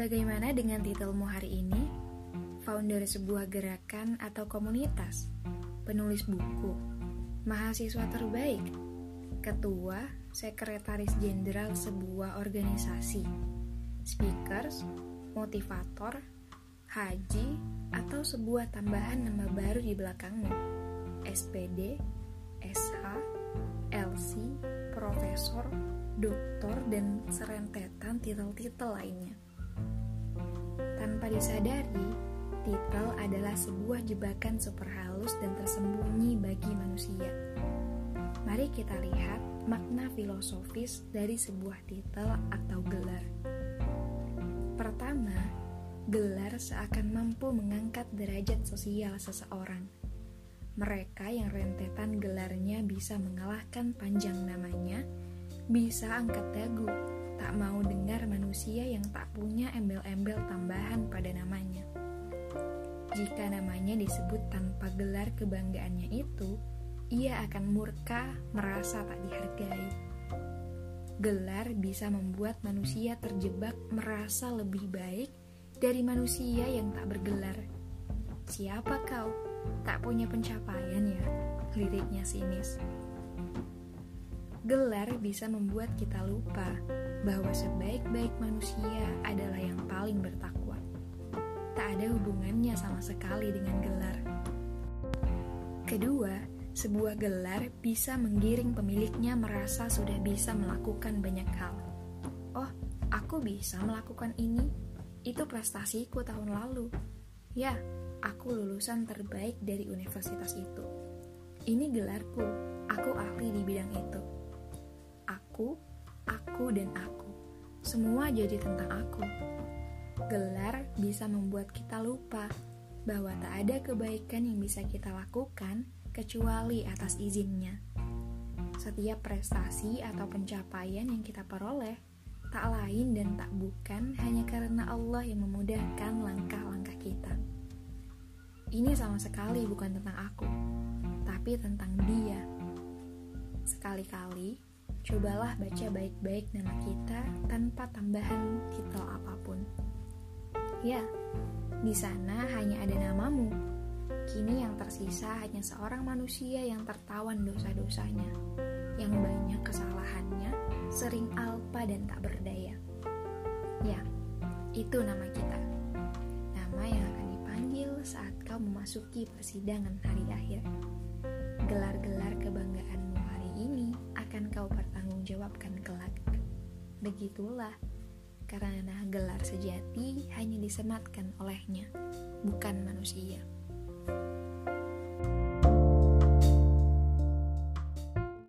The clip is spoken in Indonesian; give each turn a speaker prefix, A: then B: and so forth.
A: Bagaimana dengan titelmu hari ini? Founder sebuah gerakan atau komunitas, penulis buku, mahasiswa terbaik, ketua, sekretaris jenderal sebuah organisasi, speakers, motivator, haji, atau sebuah tambahan nama baru di belakangmu, SPD, SH, LC, profesor, doktor, dan serentetan titel-titel lainnya. Tanpa disadari, titel adalah sebuah jebakan super halus dan tersembunyi bagi manusia. Mari kita lihat makna filosofis dari sebuah titel atau gelar. Pertama, gelar seakan mampu mengangkat derajat sosial seseorang. Mereka yang rentetan gelarnya bisa mengalahkan panjang namanya bisa angkat dagu, tak mau dengar manusia yang tak punya embel-embel tambahan pada namanya. Jika namanya disebut tanpa gelar kebanggaannya itu, ia akan murka merasa tak dihargai. Gelar bisa membuat manusia terjebak merasa lebih baik dari manusia yang tak bergelar. Siapa kau? Tak punya pencapaian ya? Liriknya sinis. Gelar bisa membuat kita lupa bahwa sebaik-baik manusia adalah yang paling bertakwa. Tak ada hubungannya sama sekali dengan gelar. Kedua, sebuah gelar bisa menggiring pemiliknya merasa sudah bisa melakukan banyak hal. Oh, aku bisa melakukan ini. Itu prestasiku tahun lalu. Ya, aku lulusan terbaik dari universitas itu. Ini gelarku, aku ahli di bidang itu aku, aku, dan aku. Semua jadi tentang aku. Gelar bisa membuat kita lupa bahwa tak ada kebaikan yang bisa kita lakukan kecuali atas izinnya. Setiap prestasi atau pencapaian yang kita peroleh tak lain dan tak bukan hanya karena Allah yang memudahkan langkah-langkah kita. Ini sama sekali bukan tentang aku, tapi tentang Dia. Sekali-kali Cobalah baca baik-baik nama kita tanpa tambahan titel apa pun. Ya, di sana hanya ada namamu. Kini yang tersisa hanya seorang manusia yang tertawan dosa-dosanya, yang banyak kesalahannya, sering alpa dan tak berdaya. Ya, itu nama kita. Nama yang akan dipanggil saat kau memasuki persidangan hari akhir. Gelar-gelar Begitulah, karena gelar sejati hanya disematkan olehnya, bukan manusia.